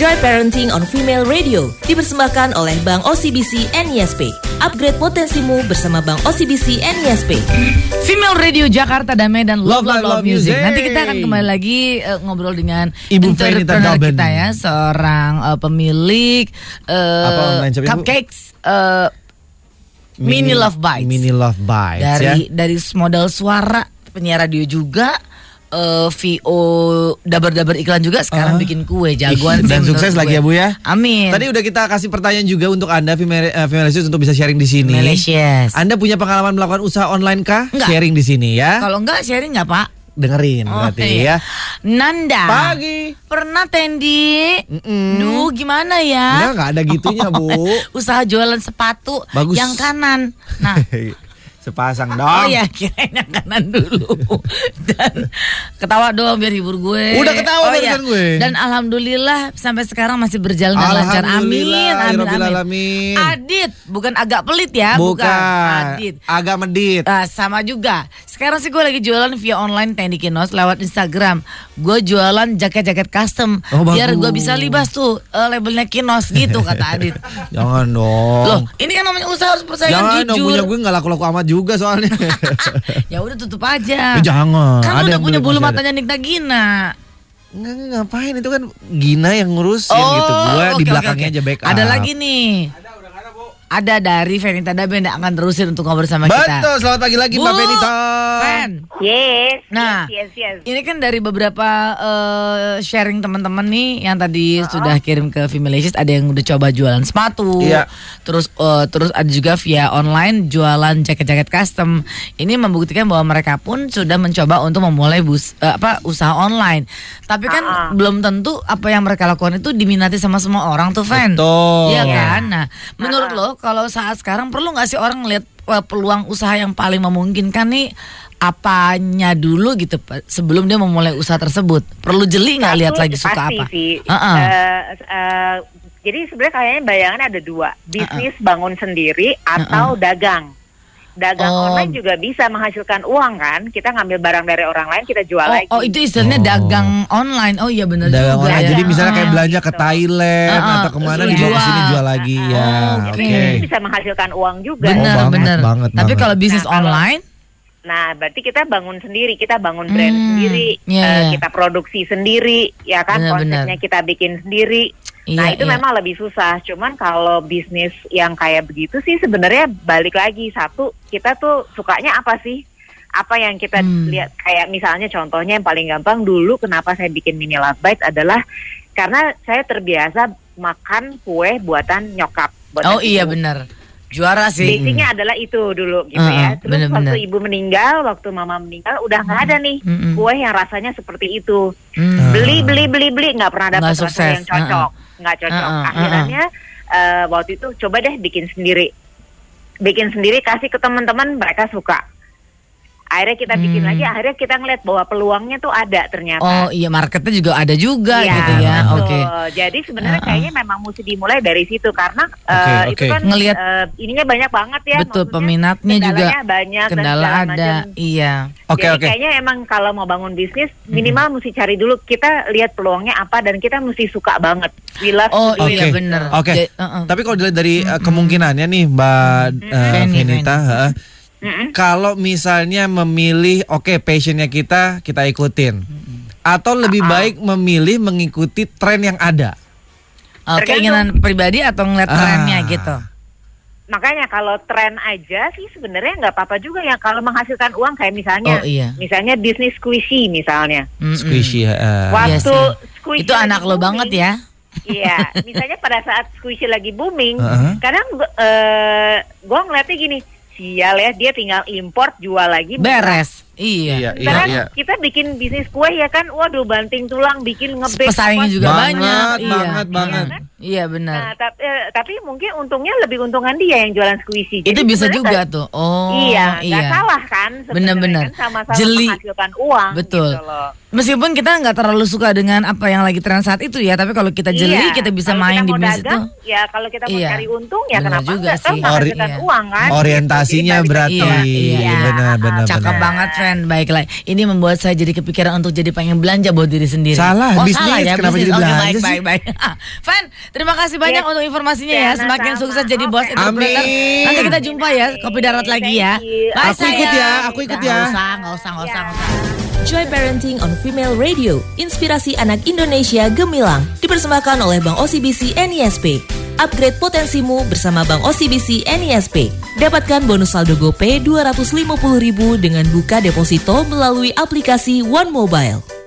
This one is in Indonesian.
Enjoy Parenting on Female Radio dipersembahkan oleh Bank OCBC NISP. Upgrade potensimu bersama Bank OCBC NISP. Female Radio Jakarta Damai dan Love Love, Love, Love, Love Music. Music. Nanti kita akan kembali lagi eh, ngobrol dengan Ibu Fenita entrepreneur kita ya, seorang eh, pemilik eh, Apa online cupcakes eh, Mini, Love Bites. Mini Love Bites dari ya. dari modal suara penyiar radio juga eh, VO dabar-dabar iklan juga sekarang Ah. bikin kue jagoan Ih, dan sukses lagi ya Bu ya. Amin. Tadi udah kita kasih pertanyaan juga untuk Anda Female Femalicious untuk bisa sharing di sini. Malaysias. Anda punya pengalaman melakukan usaha online kah? Enggak. Sharing di sini ya. Kalau enggak sharing enggak, Pak? Dengerin Oh, berarti iya. ya. Nanda. Pagi. Pernah Tendi? Mm-mm. Duh, gimana ya? Enggak, enggak ada gitunya, Bu. Usaha jualan sepatu Bagus. yang kanan. Nah, Sepasang dong. oh ya kirain yang kanan dulu. Dan ketawa dong biar hibur gue. Udah ketawa oh, barusan gue. Dan alhamdulillah sampai sekarang masih berjalan dengan lancar. Amin. Alhamdulillah, Amin. Amin. alamin. Adit, bukan agak pelit ya, Bukan. Adit. Agak medit. Ah, sama juga. Sekarang sih gue lagi jualan via online Tendi Kinos lewat Instagram. Gue jualan jaket-jaket custom Oh, biar gue bisa libas tuh eh, labelnya Kinos gitu kata Adit. Jangan dong. Loh, ini kan namanya usaha harus persaingan Jangan dong punya jujur. gue nggak laku-laku amat juga soalnya. ya udah tutup aja. Eh, jangan. Kan Ada udah punya bulu matanya Nikta Gina. Nggak, ngapain itu kan Gina yang ngurusin gitu. Gue Oh, oke, di oke, belakangnya oke. aja backup. Ada lagi nih. Ada dari Fenita Daben yang akan terusin untuk ngobrol sama kita. Betul, selamat pagi lagi Mbak Bu, Benita. Fen. Yes. Nah, yes, yes, yes. ini kan dari beberapa eh, sharing teman-teman nih yang tadi sudah kirim ke Femalacious ada yang udah coba jualan sepatu. Iya. Terus eh, terus ada juga via online jualan jaket-jaket custom. Ini membuktikan bahwa mereka pun sudah mencoba untuk memulai bus eh, apa usaha online. Tapi kan Ah. belum tentu apa yang mereka lakukan itu diminati sama semua orang tuh, Fan. Betul. Iya Iya. kan? Nah, menurut lo kalau saat sekarang perlu nggak sih orang ngeliat eh, peluang usaha yang paling memungkinkan nih apanya dulu gitu sebelum dia memulai usaha tersebut? Perlu jeli nggak lihat lagi suka pasti apa? Sih. Heeh. Eh, eh, jadi sebenarnya kayaknya bayangan ada dua, bisnis bangun sendiri atau dagang. Dagang Oh. online juga bisa menghasilkan uang kan? Kita ngambil barang dari orang lain kita jual Oh, lagi. oh, itu istilahnya Oh. dagang online. Oh iya benar Dagang juga online. ya. Jadi misalnya kayak Ah, belanja ke. Thailand Ah, ah, atau ke mana terus dibawa ke sini jual lagi Ah, ya. ah, Oke. Itu bisa menghasilkan uang juga. Benar, Oh, banget, benar. banget, Tapi banget. kalau bisnis Nah, online Nah, berarti kita bangun sendiri, kita bangun brand Hmm, sendiri, iya, eh, iya. kita produksi sendiri, ya kan Benar, konsepnya benar. kita bikin sendiri. Nah, Iya, itu iya. memang lebih susah. Cuman kalau bisnis yang kayak begitu sih sebenarnya balik lagi satu, kita tuh sukanya apa sih? Apa yang kita Hmm. lihat kayak misalnya contohnya yang paling gampang dulu kenapa saya bikin mini love bites adalah karena saya terbiasa makan kue buatan nyokap. buatan Oh iya benar. Juara sih. Basicnya adalah itu dulu gitu Heeh, ya. Terus bener-bener. waktu ibu meninggal, waktu mama meninggal, udah nggak ada nih Mm-mm. kue yang rasanya seperti itu. Hmm. Beli, beli, beli, beli, nggak pernah dapat Nggak rasa yang cocok, nggak cocok. Heeh, Akhirnya eh, waktu itu coba deh bikin sendiri, bikin sendiri kasih ke teman-teman, mereka suka. Akhirnya kita bikin Hmm. lagi, akhirnya kita ngeliat bahwa peluangnya tuh ada ternyata. Oh iya marketnya juga ada juga Iya, gitu ya. Oke. Jadi sebenarnya Uh-uh. kayaknya memang mesti dimulai dari situ karena Oke, eh, itu oke. kan Ngelihat- eh, ininya banyak banget ya. Betul maksudnya peminatnya juga. kendalanya banyak Kendala ada. macam. Iya. Oke, Jadi oke. kayaknya emang kalau mau bangun bisnis minimal mesti cari dulu kita lihat peluangnya apa dan kita mesti suka banget. We love Oh do iya bener. Oke. Ja- uh-uh. Tapi kalau dilihat dari uh, kemungkinannya nih Mbak uh, Feni, Venita, heeh. Mm-mm. kalau misalnya memilih oke passionnya kita kita ikutin. Atau lebih baik memilih mengikuti tren yang ada. Oh, keinginan pribadi atau ngeliat Ah. trennya gitu. Makanya kalau tren aja sih sebenarnya nggak apa-apa juga ya kalau menghasilkan uang kayak misalnya Oh, iya. misalnya bisnis squishy misalnya. Mm-mm. Squishy. heeh. Iya Waktu sih. squishy Itu anak lo booming, banget ya. Iya, misalnya pada saat squishy lagi booming, Heeh. kadang eh gue ngeliatnya gini, sial ya dia tinggal import jual lagi. Beres. Iya. Iya, Sekarang iya. kita bikin bisnis kue ya kan, waduh banting tulang bikin ngebake. Pesaingnya juga Banget, banyak. Iya. banget, banget. Iya kan? Iya Nah, benar. tapi, eh, tapi mungkin untungnya lebih untungan dia yang jualan squishy. Itu Jadi bisa sebenarnya juga nggak- tuh. Oh. iya, nggak iya. salah kan? sebenarnya Bener-bener. Kan sama-sama Jeli. menghasilkan uang. Betul. gitu loh. Meskipun kita nggak terlalu suka dengan apa yang lagi tren saat itu ya, tapi kalau kita jeli Iya, kita bisa kalau main kita di bisnis itu. Ya kalau kita mau Iya. cari untung ya Bener kenapa juga enggak? Kan sih. Ori- uang kan? Orientasinya balik berarti. Iya, Benar, benar, Cakep banget, Fen. Fan, baiklah. Ini membuat saya jadi kepikiran untuk jadi pengen belanja buat diri sendiri. Salah, oh, bisnis, salah ya, kenapa bisnis. jadi belanja baik, sih? baik, baik. Fan, terima kasih banyak Yes. untuk informasinya ya. Sama-sama. Semakin sukses jadi bos Oke. entrepreneur. Amin. Nanti kita jumpa ya, kopi darat lagi ya. Bye, Aku ikut sayang. ya, aku ikut Nggak ya. usah, nggak usah, nggak usah, nggak usah. Joy Parenting on Female Radio, inspirasi anak Indonesia gemilang, dipersembahkan oleh Bank OCBC NISP. Upgrade potensimu bersama Bank OCBC NISP. Dapatkan bonus saldo GoPay 250.000 dengan buka deposito melalui aplikasi One Mobile.